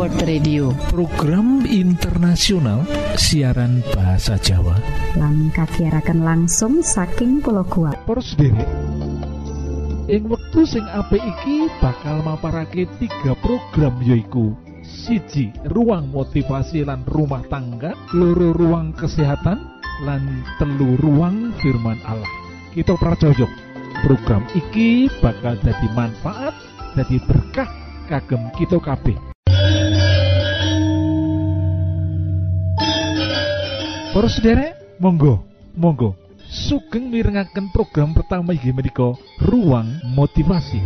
World Radio. Program internasional siaran bahasa Jawa. Lang kakiarakan langsung saking pulau kuat Poros derek ing wektu sing apik iki bakal maparake tiga program yoiku siji ruang motivasi lan rumah tangga. Loro ruang kesehatan. Lan telu ruang firman Allah. Kita pracojok program iki bakal jadi manfaat jadi berkah kagem kita kabeh Para sederek, monggo, monggo. Sugeng mirengaken program pertama inggih menika Ruang Motivasi.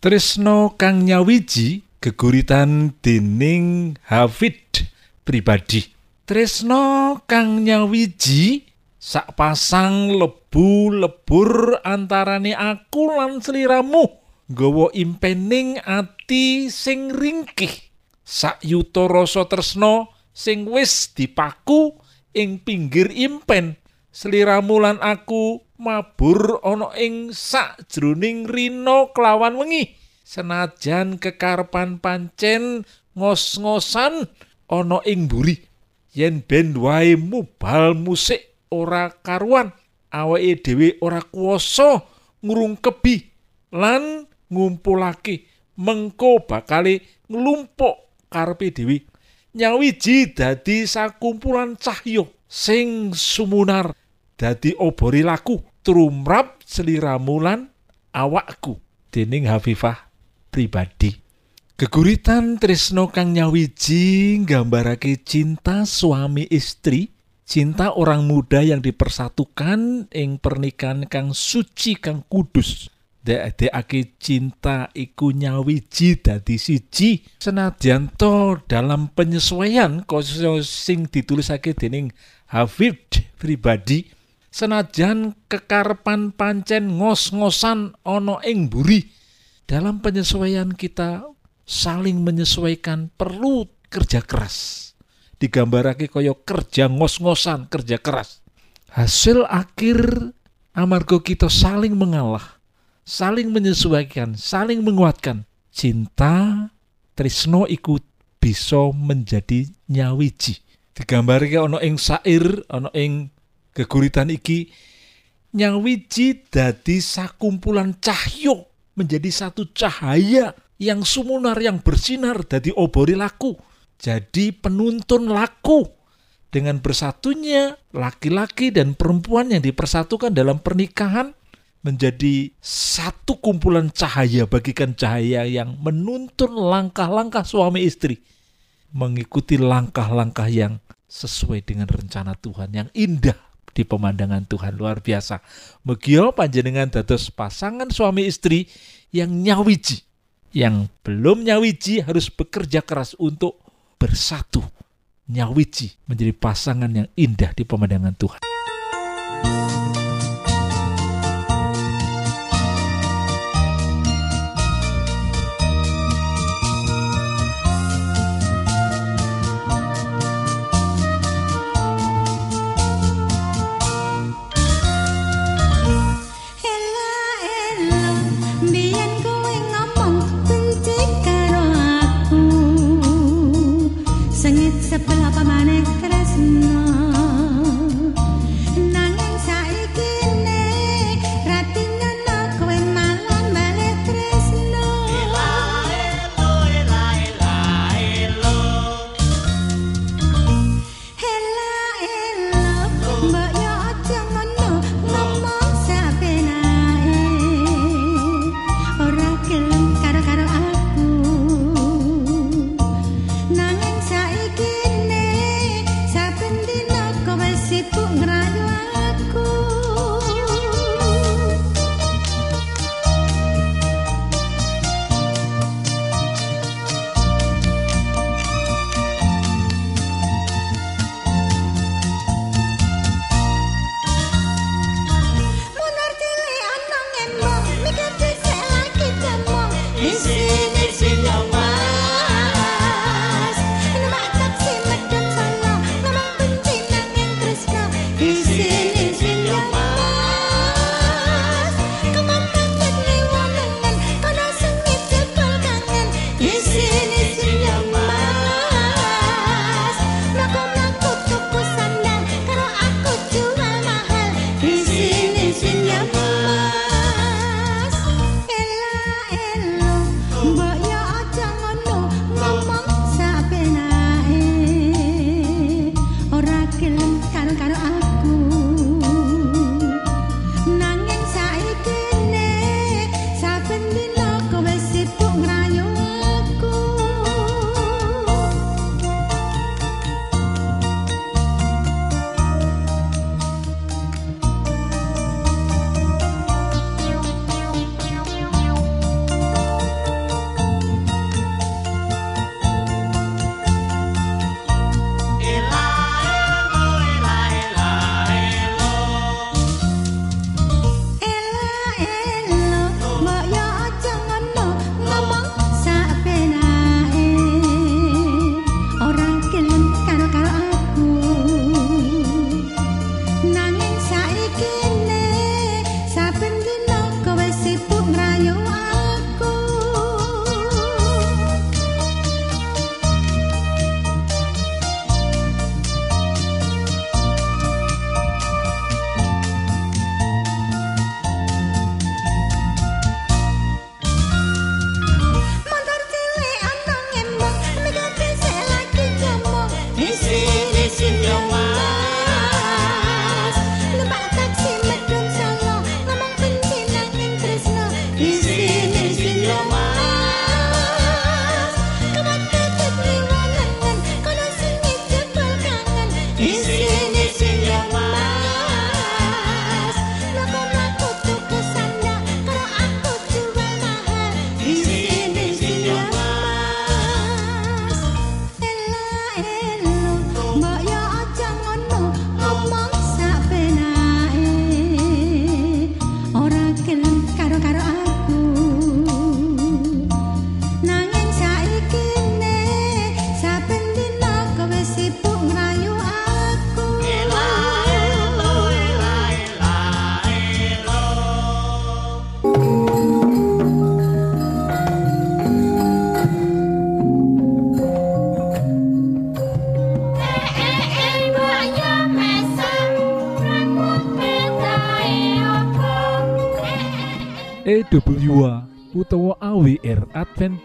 Tresno kang nyawiji geguritan dening Hafid pribadi. Tresno kang nyawiji sak pasang lebu lebur antarane aku lan sliramu. Nggawa impening ati sing ringkih. Sak yuta rasa tresno sing wis dipaku ing pinggir impen. Sliramu lan aku mabur ana ing sakjroning rino kelawan wengi. Senajan kekarepan pancen ngos-ngosan ana ing mburi. Yen ben wae mubal musik ora karuan. Awake dhewe ora kuwasa ngrungkebi lan ngumpulake. Mengko bakale nglumpuk karepe dhewe. Nyawiji dadi sakumpulan cahya sing sumunar. Dadi obori laku trumrap sliramu lan awakku. Dening Hafifah pribadi. Geguritan Trisno kang nyawiji nggambarake cinta suami istri cinta orang muda yang dipersatukan ing pernikahan kang suci kang kudus. Dekake cinta iku nyawiji dadi siji. Senadyan to dalam penyesuaian kaya sing ditulisake dening Hafid pribadi senajan kekarepan pancen ngos-ngosan ana ing mburi. Dalam penyesuaian kita saling menyesuaikan perlu kerja keras digambarake kaya kerja ngos-ngosan kerja keras. Hasil akhir amarga kita saling mengalah saling menyesuaikan saling menguatkan. Cinta Trisno ikut bisa menjadi nyawiji. Digambarke ana ing sair ana ing geguritan iki nyawiji dadi sakumpulan cahyo menjadi satu cahaya yang sumunar yang bersinar dadi obori laku jadi penuntun laku dengan bersatunya laki-laki dan perempuan yang dipersatukan dalam pernikahan menjadi satu kumpulan cahaya bagikan cahaya yang menuntun langkah-langkah suami istri mengikuti langkah-langkah yang sesuai dengan rencana Tuhan yang indah di pemandangan Tuhan luar biasa. Megio panjenengan dados pasangan suami istri yang nyawiji. Yang belum nyawiji harus bekerja keras untuk bersatu. Nyawiji menjadi pasangan yang indah di pemandangan Tuhan.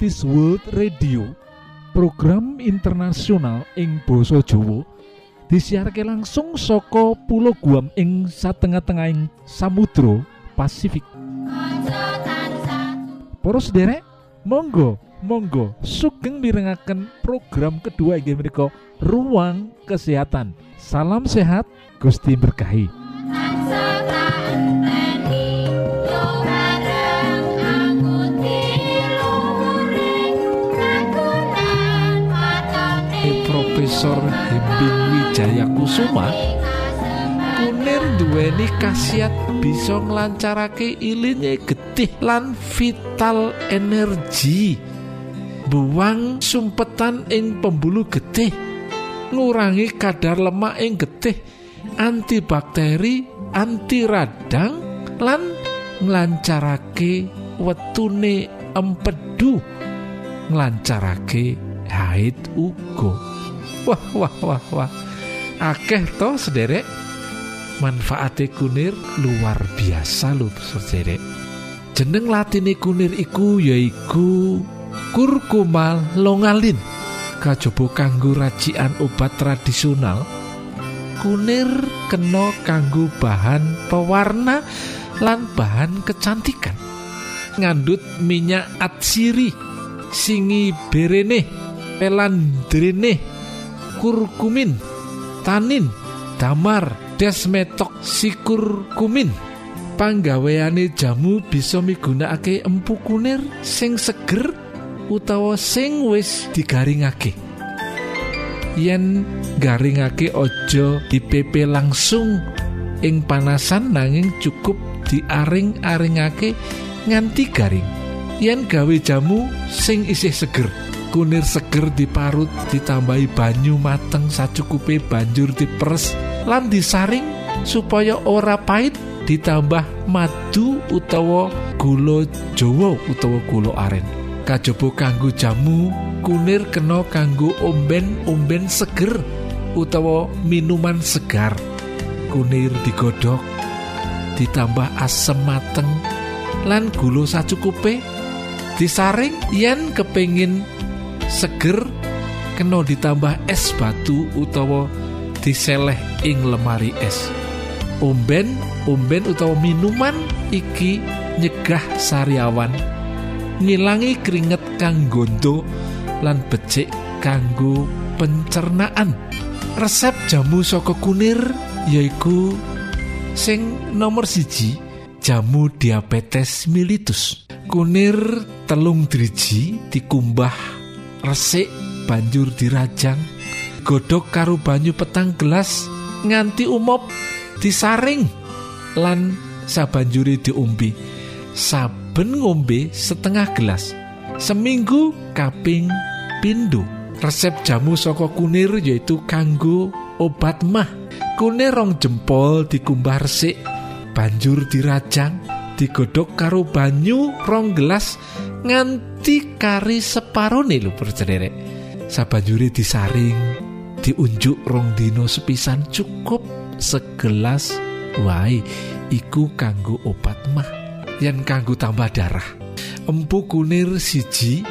Adventist World Radio program internasional ing Boso Jowo disiharke langsung soko pulau Guam ing satengah-tengahing Samudro Pasifik. Poros derek Monggo Monggo sugeng mirengaken program kedua menika ruang kesehatan. Salam sehat Gusti berkahi Wijaya Kusuma kunir duweni khasiat bisa nglancarake ilinge getih lan vital energi. Buang sumpetan ing pembuluh getih ngurangi kadar lemak ing getih antibakteri anti radang lan nglancarake wetune empedu nglancarake haid uga. Wah wah wah wah akeh to sederek. Manfaate kunir luar biasa lho sederek. Jeneng latine kunir iku yaiku kurkuma longalin. Kajaba kanggo racikan obat tradisional. Kunir kena kanggo bahan pewarna lan bahan kecantikan. Ngandut minyak atsiri singi berene pelandrene kurkumin tanin damar desmetok sikur kumin. Panggaweane jamu bisa migunakake empu kunir sing seger utawa sing wis digaringake. Yen garingake ojo dipepe langsung ing panasan nanging cukup diaring-aringake nganti garing. Yen gawe jamu sing isih seger kunir seger diparut ditambahi banyu mateng sacukupe banjur diperes lan disaring supaya ora pahit ditambah madu utawa gula Jawa utawa gula aren. Kajaba kanggo jamu kunir kena kanggo omben-omben seger utawa minuman segar. Kunir digodhog ditambah asem mateng lan gula sacukupe. Disaring yen kepingin seger kena ditambah es batu utawa diseleh ing lemari es. Omben omben utawa minuman iki nyegah sariawan. Ngilangi keringet kang gondo lan becik kanggo pencernaan. Resep jamu saka kunir yaiku sing nomor siji jamu diabetes militus. Kunir telung driji dikumbah resik banjur dirajang godhog karo banyu petang gelas nganti umop disaring lan sabanjuri diombe. Saben ngombe setengah gelas seminggu kaping pindho. Resep jamu saka kunir yaitu kanggo obat mah. Kunir rong jempol dikumbah resik banjur dirajang digodhog karo banyu rong gelas nganti kari separone lho percederek sabanjure disaring diunjuk rong dino sepisan cukup segelas. Wae iku kanggo obat mah yen kanggo tambah darah. Empu kunir siji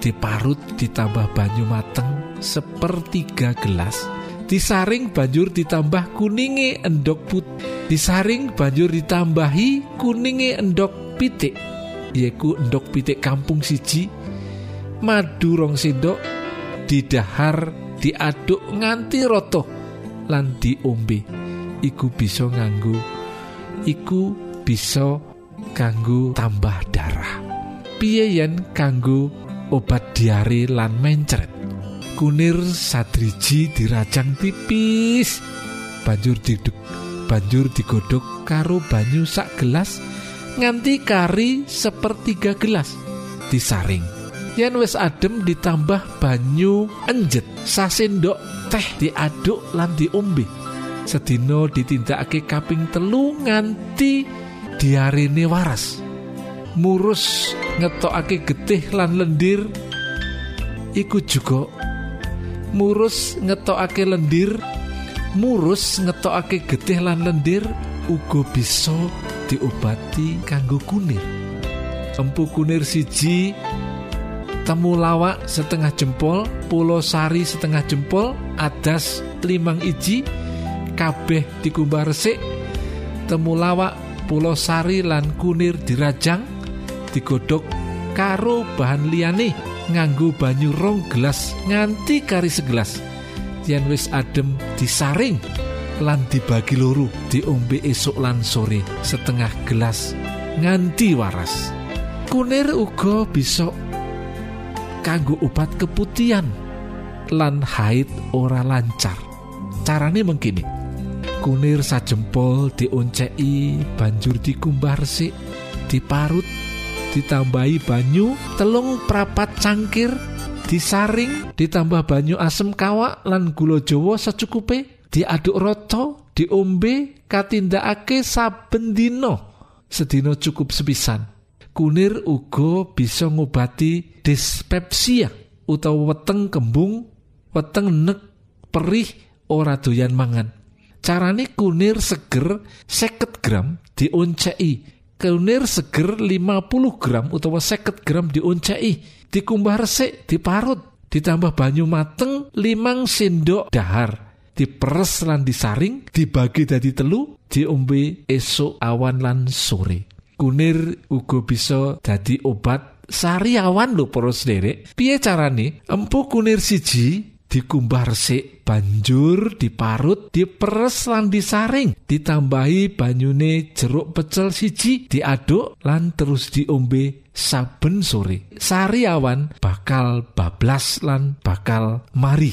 diparut ditambah banyu mateng sepertiga gelas. Disaring banjur ditambah kuninge endok put disaring banjur ditambahi kuninge endok pitik yaiku endok pitik kampung siji madu rong sendok didahar diaduk nganti roto lan diombe. Iku bisa nganggo iku bisa kanggo tambah darah. Piye yen kanggo obat diare lan mencret? Kunir sadriji dirajang tipis. Banjur diduk banjur digodhog karo banyu sak gelas nganti kari sepertiga gelas. Disaring. Yen wis adem ditambah banyu enjet sasendok teh diaduk lan diombe. Sedina ditindakake kaping telu nganti diarene waras. Murus ngetokake getih lan lendir. Iku juga murus ngetokake lendir murus ngetokake getih lan lendir uga bisa diobati kanggo kunir. Empu kunir siji temulawak setengah jempol pulau sari setengah jempol adas limang iji kabeh dikumbah resik temulawak pulau sari lan kunir dirajang digodhog karo bahan liyane nganggo banyu rong gelas nganti kari segelas. Yen wis adem disaring lan dibagi loro diombe esuk lan sore setengah gelas nganti waras. Kunir uga bisa kanggo obat keputihan lan haid ora lancar. Carane mengkini kunir sajempol dioncei banjur dikumbah resik diparut ditambahi banyu telung prapat cangkir disaring ditambah banyu asem kawak lan gula Jawa secukupe diaduk rata diombe katindakake saben dina. Sedina cukup sepisan. Kunir uga bisa ngobati dispepsia utawa weteng kembung weteng nek perih ora doyan mangan. Carane kunir seger 50 gram dioncei kunir seger 50 gram utawa 50 gram dioncei dikumbah resik diparut ditambah banyu mateng limang sendok dahar diperes lan disaring dibagi dadi telu diombe esok awan lan sore. Kunir uga bisa dadi obat sariawan lho para sederek. Piye carane? Empu kunir siji dikumbah resik banjur diparut diperes lan disaring ditambahi banyune jeruk pecel siji diaduk lan terus diombe saben sore. Sariawan bakal bablas lan bakal mari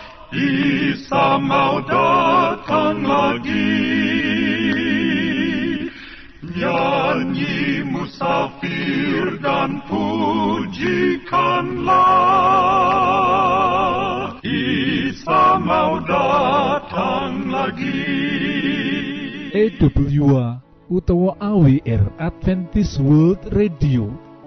Isa mau datang lagi Nyanyi musafir dan pujikanlah Isa mau datang lagi EWA utawa AWR Adventist World Radio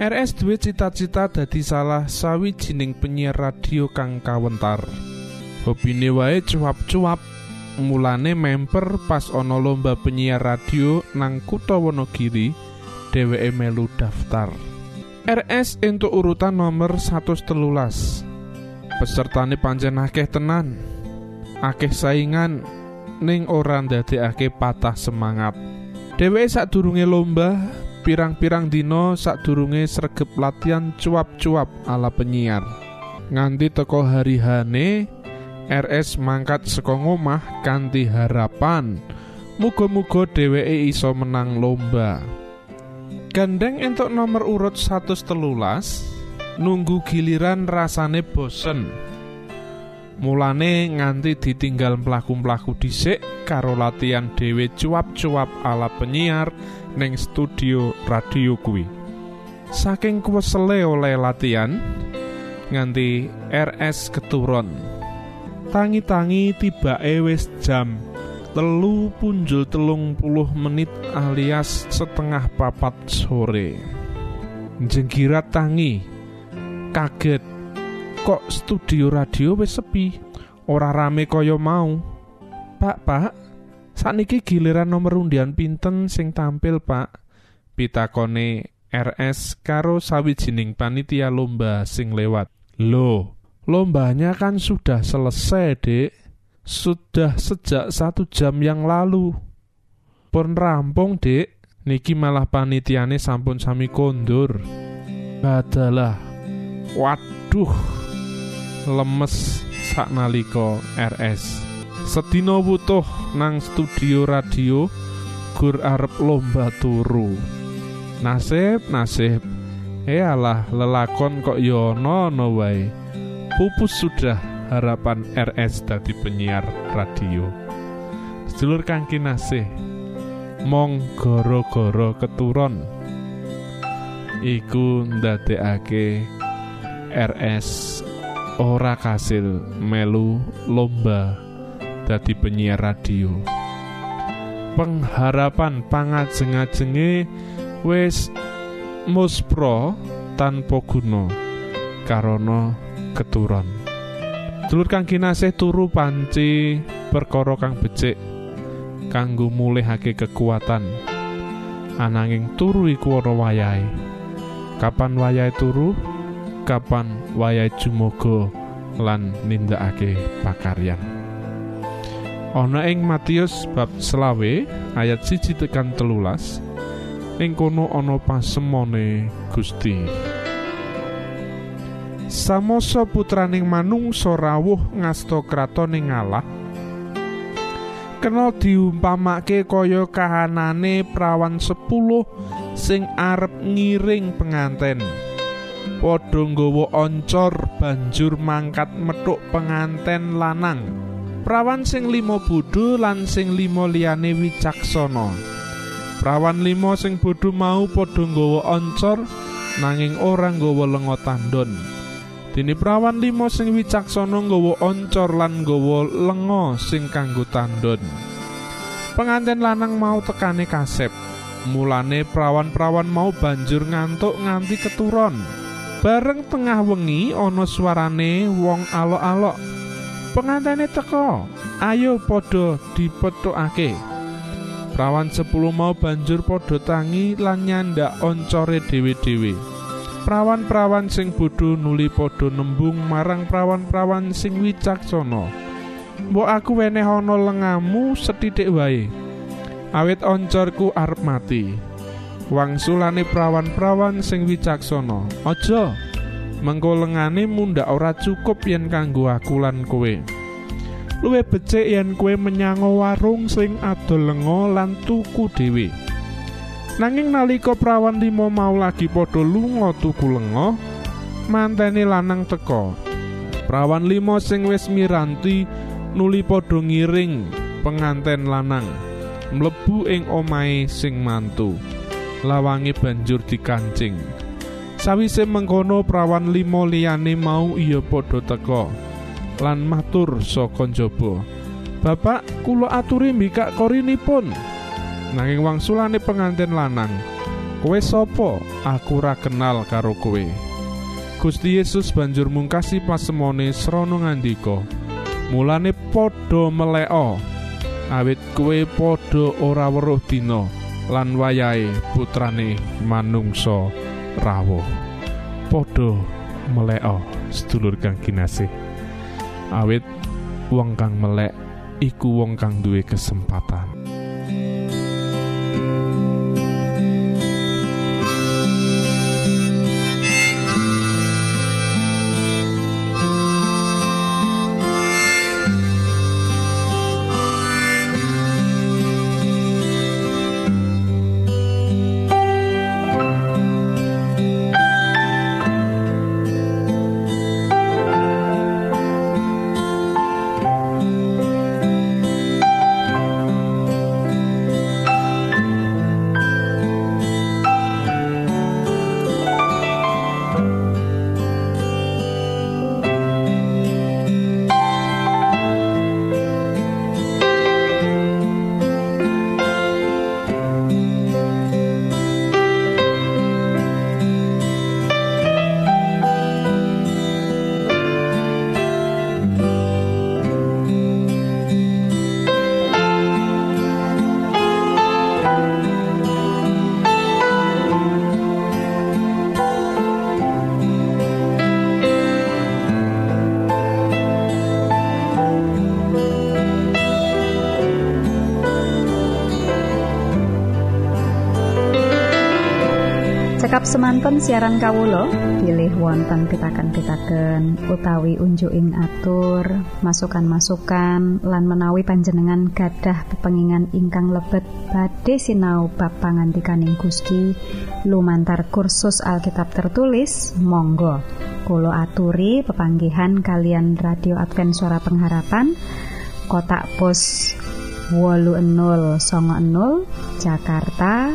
RS duwe cita-cita dadi salah sawijining penyiar radio kang kawentar. Hobine wae cuap-cuap. Mulane member pas ana lomba penyiar radio nang kutha Wonogiri, dheweke melu daftar. RS entuk urutan nomor 113. Pesertane pancen akeh tenan. Akeh saingan ning ora ndadekake patah semangat. Dheweke sadurunge lomba pirang-pirang dina sadurunge sregep latihan cuap-cuap ala penyiar. Nganti teko hari hane RS mangkat saka ngomah kanthi harapan muga-muga dheweke iso menang lomba. Gandeng entuk nomor urut 113 nunggu giliran rasane bosen. Mulane nganti ditinggal mlaku-mlaku dhisik karo latihan dhewe cuap-cuap ala penyiar ning studio radio kuwi. Saking kuwesele oleh latihan nganti RS keturun. Tangi-tangi tibake wis jam telu punjul telung puluh menit alias setengah papat sore. Jenggirat tangi, kaget kok studio radio wis sepi, ora rame kaya mau. Pak, Pak, sakniki giliran nomor undian pinten sing tampil, Pak? Pitakone RS karo sawijining panitia lomba sing lewat. Loh, lombanya kan sudah selesai, Dek. Sudah sejak satu jam yang lalu. Pun rampung, Dek. Niki malah panitiane sampun sami kondur. Badalah. Waduh. Lemes saknalika RS. Sedina wutuh nang studio radio gur arep lomba turu. Nasib, nasib. Eh alah lelakon kok yo ono wae. Pupus sudah harapan RS dadi penyiar radio. Sedulur kang kinasih, mong goro-goro keturun. Iku ndadekake RS ora kasil melu lomba dadi penyiar radio. Pengharapan pangajeng-ajenge wis muspro tanpa guna karana keturun. Dulur kang kinasih turu panci perkara kang becik kanggo mulihake kekuatan. Ananging turu iku ana wayahe. Kapan wayahe turu? Kapan wayahe jumoga lan nindakake pakaryan. Ana ing Matius bab selawe ayat siji tekan telulas ing kono ana pasemone Gusti. Samosa putraning manungsa rawuh ngasta kratoning Allah kena diumpamake kaya kahanane prawan sepuluh sing arep ngiring penganten padha nggawa oncor banjur mangkat metuk penganten lanang prawan sing limo bodho lan sing limo liyane wicaksana prawan limo sing bodho mau padha nggawa oncor nanging ora nggawa lenga tandon Dene prawan limo sing wicaksana nggawa oncor lan nggawa lenga sing kanggo tandon. Penganten lanang mau tekane kasep. Mulane prawan-prawan mau banjur ngantuk nganti keturon. Bareng tengah wengi ana suarane wong alok-alok. Pengantene teka, ayo padha dipethukake. Prawan 10 mau banjur padha tangi lan nyandak oncore dhewe-dhewe. Prawan-prawan sing bodho nuli padha nembung marang prawan-prawan sing wicaksana. Mbok aku weneh ana lengamu sethithik wae. Awit oncorku arep mati. Wangsulane prawan-prawan sing wicaksana. Aja mengko lengane mundhak ora cukup yen kanggo aku lan kowe. Luwih becik yen menyango warung sing adol lenga lan tuku dhewe. Nanging nalika prawan limo mau lagi padha lunga tuku lenga, manteni lanang teka. Prawan limo sing wis miranti nuli padha ngiring penganten lanang mlebu ing omahe sing mantu. Lawange banjur dikancing. Sawise mengkono prawan limo liyane mau iya padha teka lan matur saka njaba. Bapak, kula aturi mbikak korinipun. Nanging wangsulane pengantin lanang, "Kowe sapa? Aku ora kenal karo kowe." Gusti Yesus banjur mungkasi pasemone srana ngandika, "Mulane padha meleka, awit kowe padha ora weruh dina lan wayahe putrane manungsa rawuh." Padha meleka, sedulur kang kinasih. Awit wong kang melek iku wong kang duwe kesempatan. Semanten siaran kawulo pilih wonten pitaken-pitaken utawi unjuking atur masukan-masukan lan menawi panjenengan gadah pepengingan ingkang lebet badhe sinau bab pangantikaning Gusti. Lumantar kursus Alkitab tertulis Monggo. Kulo aturi pepanggihan kalian radio Advent suara pengharapan kotak pos wolu enol songo enol Jakarta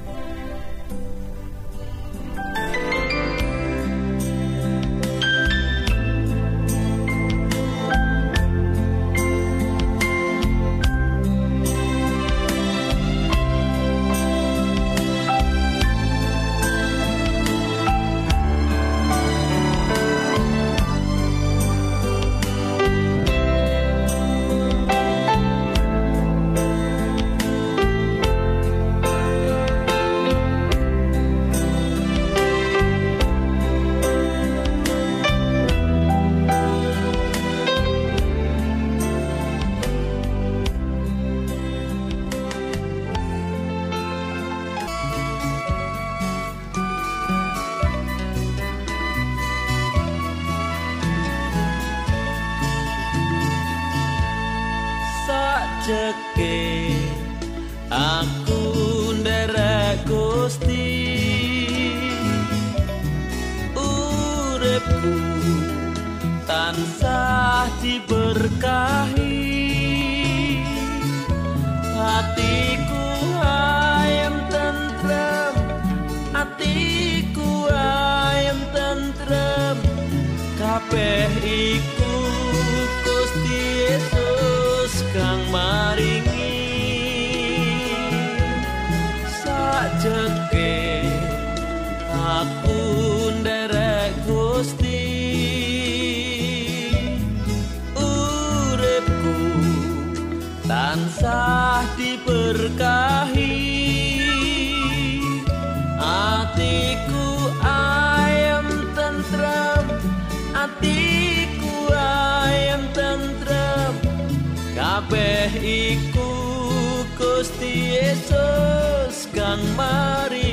Yesus kang maringi